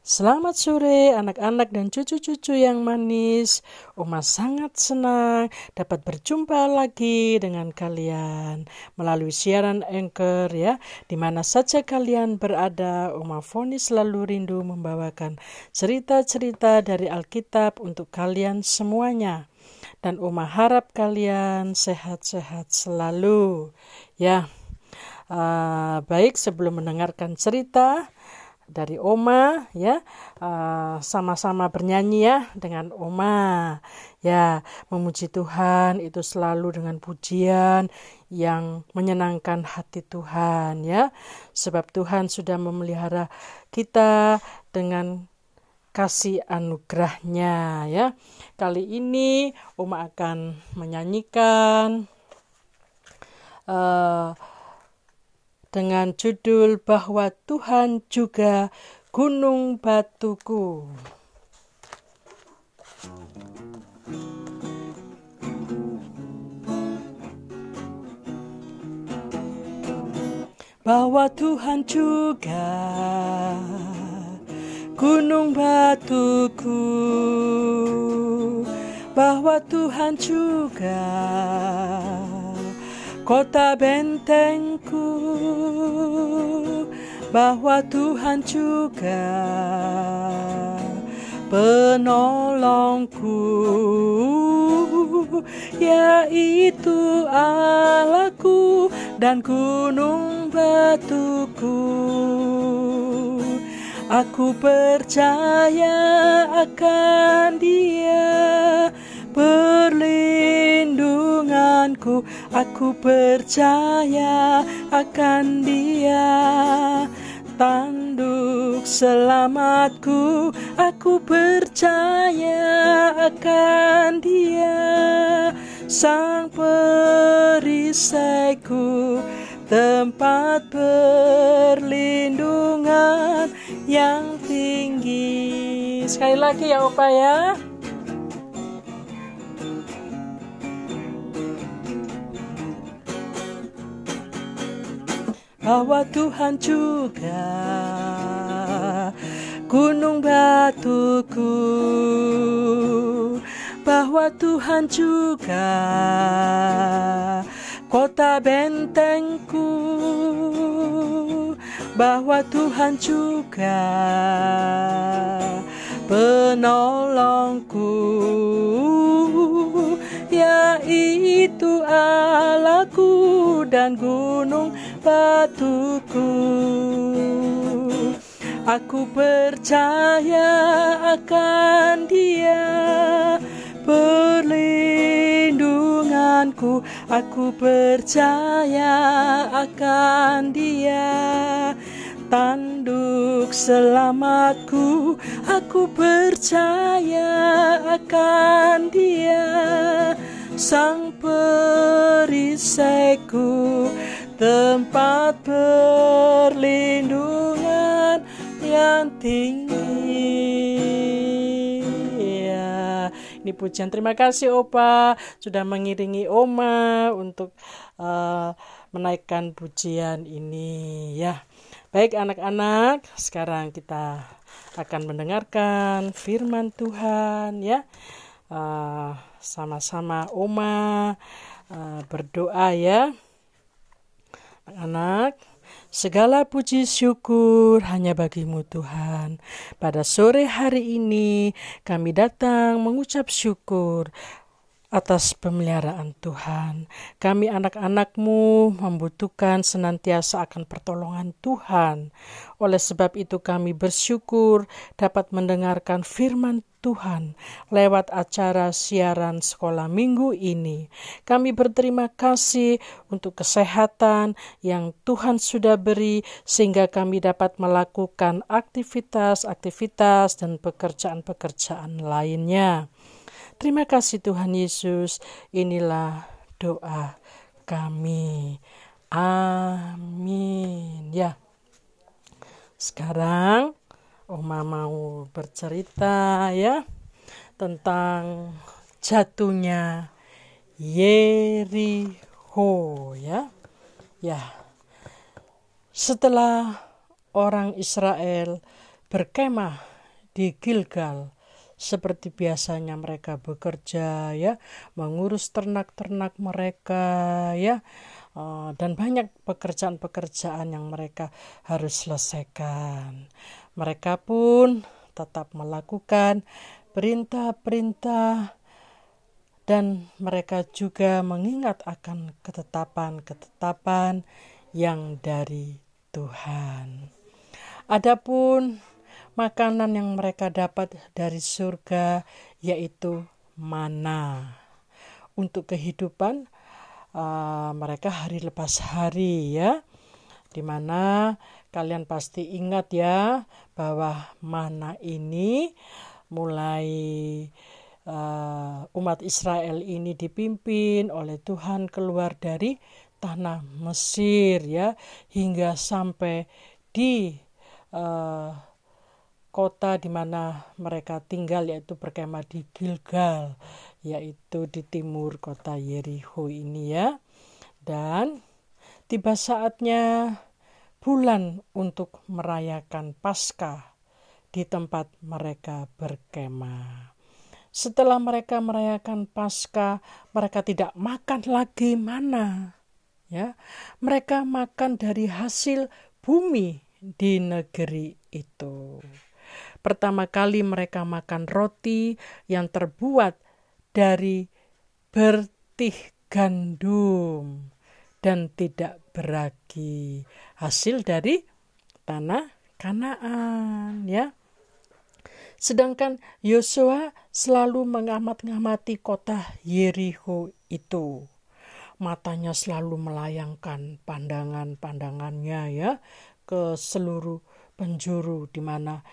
Selamat sore anak-anak dan cucu-cucu yang manis. Oma sangat senang dapat berjumpa lagi dengan kalian melalui siaran Anchor ya. Di mana saja kalian berada, Oma Foni selalu rindu membawakan cerita-cerita dari Alkitab untuk kalian semuanya. Dan Oma harap kalian sehat-sehat selalu. Ya. Uh, baik sebelum mendengarkan cerita, dari Oma ya. Sama sama-sama bernyanyi ya dengan Oma ya. Memuji Tuhan itu selalu dengan pujian yang menyenangkan hati Tuhan ya. Sebab Tuhan sudah memelihara kita dengan kasih anugerahnya ya. Kali ini Oma akan menyanyikan uh, dengan judul bahwa Tuhan juga gunung batuku. Bahwa Tuhan juga gunung batuku, bahwa Tuhan juga kota bentengku bahwa Tuhan juga penolongku. Yaitu Allahku dan gunung batuku. Aku percaya akan dia perlindunganku Aku percaya akan dia. Tanduk selamatku. Aku percaya akan dia. Sang perisaiku Tempat perlindungan yang tinggi. Sekali lagi ya Opa ya bahwa Tuhan juga gunung batuku bahwa Tuhan juga kota bentengku bahwa Tuhan juga penolongku. Yaitu Allahku dan gunung batuku Aku percaya akan dia Perlindunganku. Aku percaya akan dia Tanduk selamatku. Aku percaya akan dia Sang perisaiku tempat perlindungan yang tinggi. Ya, ini pujian terima kasih Opa sudah mengiringi Oma untuk uh, menaikkan pujian ini ya. Baik anak-anak, sekarang kita akan mendengarkan firman Tuhan ya. Uh, sama-sama Oma uh, berdoa ya. Anak, segala puji syukur hanya bagimu Tuhan. Pada sore hari ini kami datang mengucap syukur atas pemeliharaan Tuhan. Kami anak-anakmu membutuhkan senantiasa akan pertolongan Tuhan. Oleh sebab itu kami bersyukur dapat mendengarkan firman Tuhan lewat acara siaran sekolah minggu ini. Kami berterima kasih untuk kesehatan yang Tuhan sudah beri sehingga kami dapat melakukan aktivitas-aktivitas dan pekerjaan-pekerjaan lainnya. Terima kasih Tuhan Yesus. Inilah doa kami. Amin. Ya. Sekarang Oma mau bercerita ya tentang jatuhnya Yeriho ya. Ya. Setelah orang Israel berkemah di Gilgal seperti biasanya mereka bekerja ya mengurus ternak-ternak mereka ya uh, dan banyak pekerjaan-pekerjaan yang mereka harus selesaikan mereka pun tetap melakukan perintah-perintah dan mereka juga mengingat akan ketetapan-ketetapan yang dari Tuhan. Adapun makanan yang mereka dapat dari surga yaitu mana. Untuk kehidupan uh, mereka hari lepas hari ya. Di mana kalian pasti ingat ya bahwa mana ini mulai uh, umat Israel ini dipimpin oleh Tuhan keluar dari tanah Mesir ya hingga sampai di uh, kota di mana mereka tinggal yaitu berkemah di Gilgal yaitu di timur kota Yeriho ini ya. Dan tiba saatnya bulan untuk merayakan Paskah di tempat mereka berkemah. Setelah mereka merayakan Paskah mereka tidak makan lagi mana ya. Mereka makan dari hasil bumi di negeri itu Pertama kali mereka makan roti yang terbuat dari bertih gandum dan tidak beragi. Hasil dari tanah Kanaan ya. Sedangkan Yosua selalu mengamat-ngamati kota Yeriho itu. Matanya selalu melayangkan pandangan-pandangannya ya ke seluruh penjuru di mana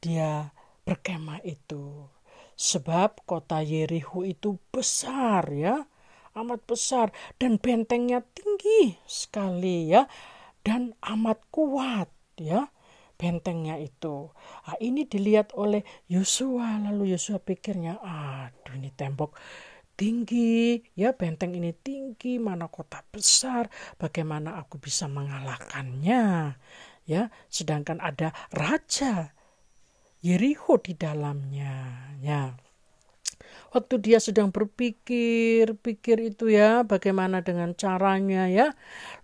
dia berkemah itu. Sebab kota Yeriho itu besar ya, amat besar dan bentengnya tinggi sekali ya dan amat kuat ya bentengnya itu. Nah, ini dilihat oleh Yosua lalu Yosua pikirnya, aduh ini tembok tinggi, ya benteng ini tinggi, mana kota besar, bagaimana aku bisa mengalahkannya? Ya, sedangkan ada raja Yeriho di dalamnya. Ya. Waktu dia sedang berpikir, pikir itu ya, bagaimana dengan caranya ya.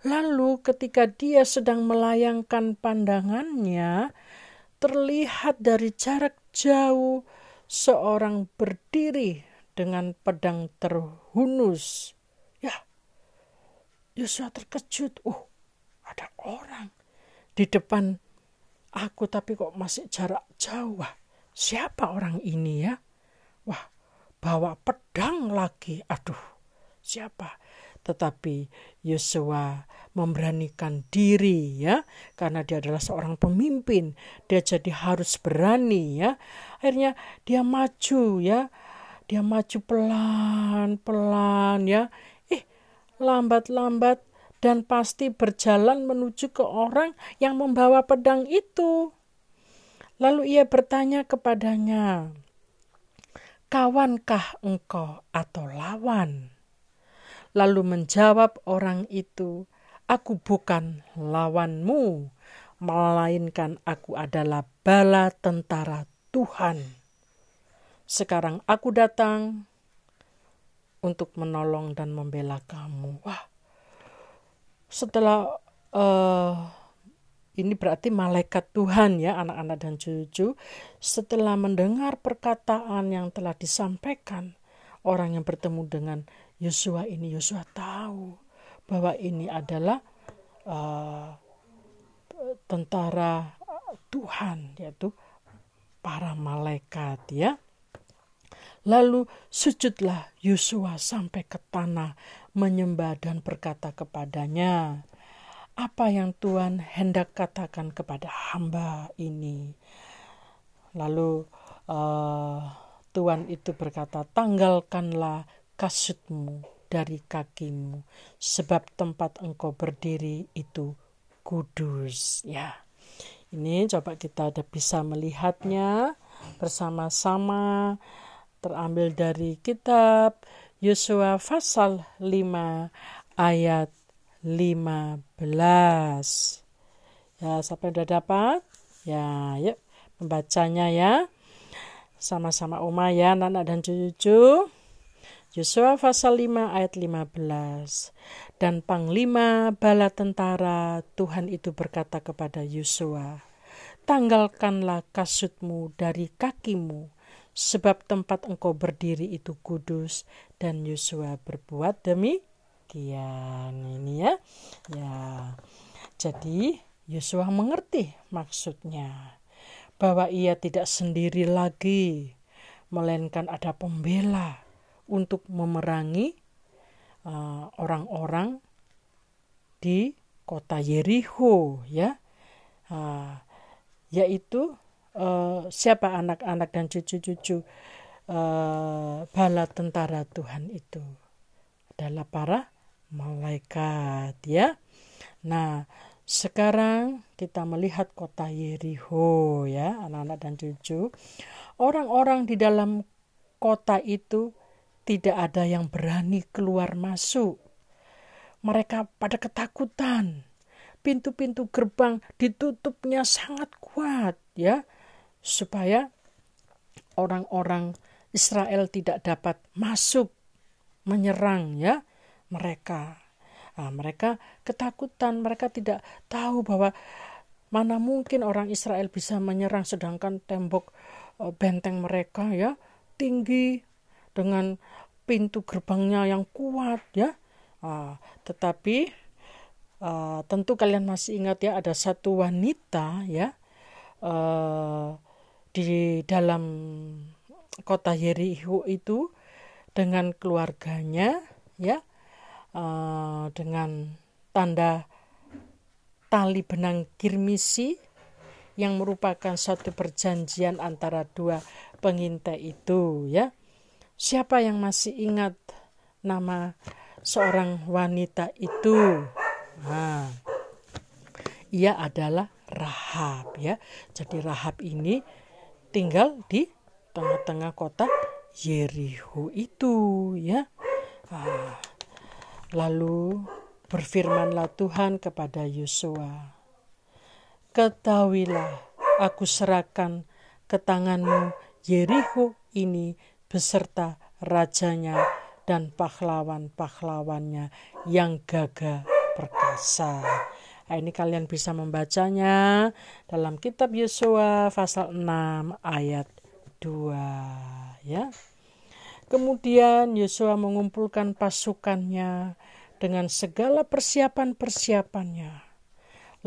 Lalu ketika dia sedang melayangkan pandangannya, terlihat dari jarak jauh seorang berdiri dengan pedang terhunus. Ya, Yosua terkejut. Oh, ada orang di depan aku tapi kok masih jarak jauh. Siapa orang ini ya? Wah, bawa pedang lagi. Aduh, siapa? Tetapi Yosua memberanikan diri ya, karena dia adalah seorang pemimpin. Dia jadi harus berani ya. Akhirnya dia maju ya. Dia maju pelan-pelan ya. Eh, lambat-lambat dan pasti berjalan menuju ke orang yang membawa pedang itu. Lalu ia bertanya kepadanya, "Kawankah engkau atau lawan?" Lalu menjawab orang itu, "Aku bukan lawanmu, melainkan aku adalah bala tentara Tuhan. Sekarang aku datang untuk menolong dan membela kamu." Wah, setelah uh, ini berarti malaikat Tuhan ya anak-anak dan cucu. Setelah mendengar perkataan yang telah disampaikan orang yang bertemu dengan Yosua ini Yosua tahu bahwa ini adalah uh, tentara Tuhan yaitu para malaikat ya Lalu sujudlah Yosua sampai ke tanah menyembah dan berkata kepadanya, apa yang Tuhan hendak katakan kepada hamba ini. Lalu uh, Tuhan itu berkata, tanggalkanlah kasutmu dari kakimu, sebab tempat engkau berdiri itu kudus. Ya, ini coba kita ada bisa melihatnya bersama-sama terambil dari kitab Yosua pasal 5 ayat 15. Ya, sampai udah dapat? Ya, yuk membacanya ya. sama-sama Oma ya anak dan cucu. Yosua pasal 5 ayat 15. Dan panglima bala tentara Tuhan itu berkata kepada Yosua, "Tanggalkanlah kasutmu dari kakimu, sebab tempat engkau berdiri itu kudus." Dan Yosua berbuat demikian. Ini ya. Ya. Jadi Yosua mengerti maksudnya bahwa ia tidak sendiri lagi, melainkan ada pembela untuk memerangi uh, orang-orang uh, di kota Yericho ya uh, yaitu uh, siapa anak-anak dan cucu-cucu uh, bala tentara Tuhan itu adalah para malaikat ya nah sekarang kita melihat kota Yericho ya anak-anak dan cucu orang-orang di dalam kota itu tidak ada yang berani keluar masuk. Mereka pada ketakutan. Pintu-pintu gerbang ditutupnya sangat kuat ya supaya orang-orang Israel tidak dapat masuk menyerang ya mereka. Nah, mereka ketakutan, mereka tidak tahu bahwa mana mungkin orang Israel bisa menyerang sedangkan tembok eh, benteng mereka ya tinggi dengan pintu gerbangnya yang kuat ya. Uh, tetapi uh, tentu kalian masih ingat ya ada satu wanita ya uh, di dalam kota Yericho itu dengan keluarganya ya uh, dengan tanda tali benang kirmisi yang merupakan satu perjanjian antara dua pengintai itu ya Siapa yang masih ingat nama seorang wanita itu? Nah, ia adalah Rahab ya. Jadi Rahab ini tinggal di tengah-tengah kota Yeriho itu ya. Ah, lalu berfirmanlah Tuhan kepada Yosua, Ketahuilah, aku serahkan ke tanganmu Yeriho ini beserta rajanya dan pahlawan-pahlawannya yang gagah perkasa. Nah, ini kalian bisa membacanya dalam kitab Yosua pasal 6 ayat 2 ya. Kemudian Yosua mengumpulkan pasukannya dengan segala persiapan-persiapannya.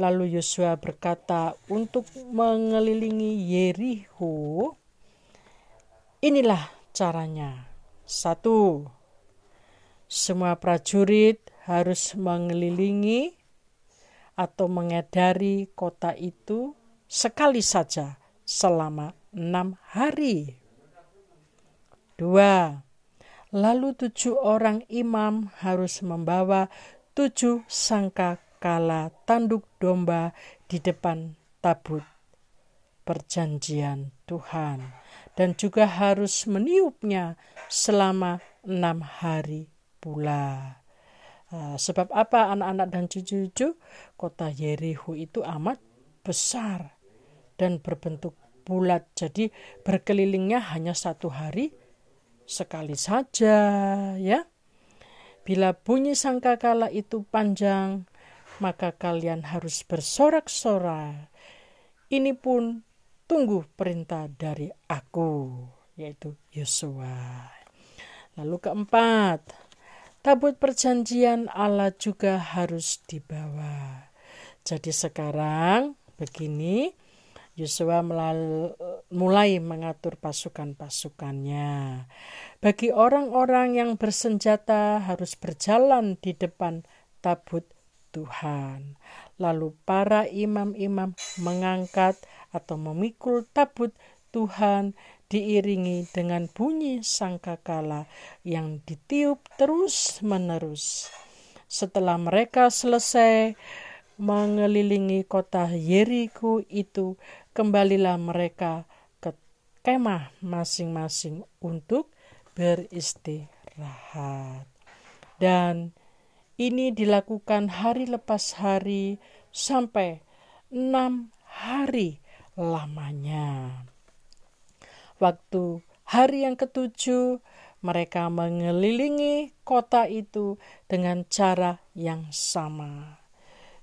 Lalu Yosua berkata untuk mengelilingi Yeriho, inilah caranya. Satu, semua prajurit harus mengelilingi atau mengedari kota itu sekali saja selama enam hari. Dua, lalu tujuh orang imam harus membawa tujuh sangka kala tanduk domba di depan tabut perjanjian Tuhan dan juga harus meniupnya selama enam hari pula. Uh, sebab apa anak-anak dan cucu-cucu? Kota Yeriho itu amat besar dan berbentuk bulat. Jadi berkelilingnya hanya satu hari sekali saja ya. Bila bunyi sangkakala itu panjang maka kalian harus bersorak-sorak. Ini pun tunggu perintah dari aku, yaitu Yosua. Lalu keempat, tabut perjanjian Allah juga harus dibawa. Jadi sekarang begini, Yosua mulai mengatur pasukan-pasukannya. Bagi orang-orang yang bersenjata harus berjalan di depan tabut Tuhan. Lalu para imam-imam mengangkat atau memikul tabut Tuhan diiringi dengan bunyi sangkakala yang ditiup terus-menerus. Setelah mereka selesai mengelilingi kota Yeriko itu, kembalilah mereka ke kemah masing-masing untuk beristirahat. Dan ini dilakukan hari lepas hari sampai enam hari lamanya. Waktu hari yang ketujuh, mereka mengelilingi kota itu dengan cara yang sama.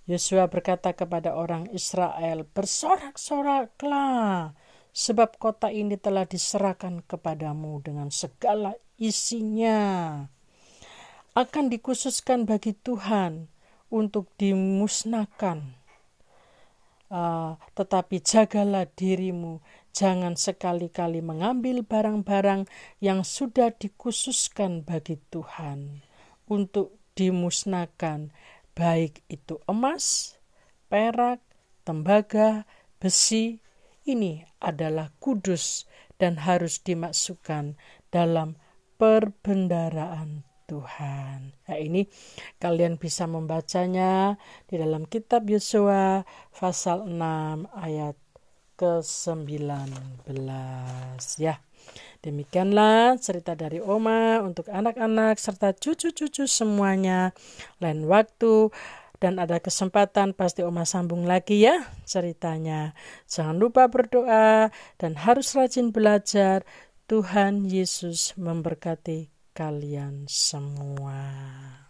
Yosua berkata kepada orang Israel, "Bersorak-soraklah, sebab kota ini telah diserahkan kepadamu dengan segala isinya. Akan dikhususkan bagi Tuhan untuk dimusnahkan. Uh, tetapi jagalah dirimu, jangan sekali-kali mengambil barang-barang yang sudah dikhususkan bagi Tuhan untuk dimusnahkan." baik itu emas, perak, tembaga, besi, ini adalah kudus dan harus dimasukkan dalam perbendaraan Tuhan. Nah, ini kalian bisa membacanya di dalam kitab Yosua pasal 6 ayat ke-19 ya. Demikianlah cerita dari Oma untuk anak-anak serta cucu-cucu semuanya. Lain waktu dan ada kesempatan pasti Oma sambung lagi ya ceritanya. Jangan lupa berdoa dan harus rajin belajar. Tuhan Yesus memberkati kalian semua.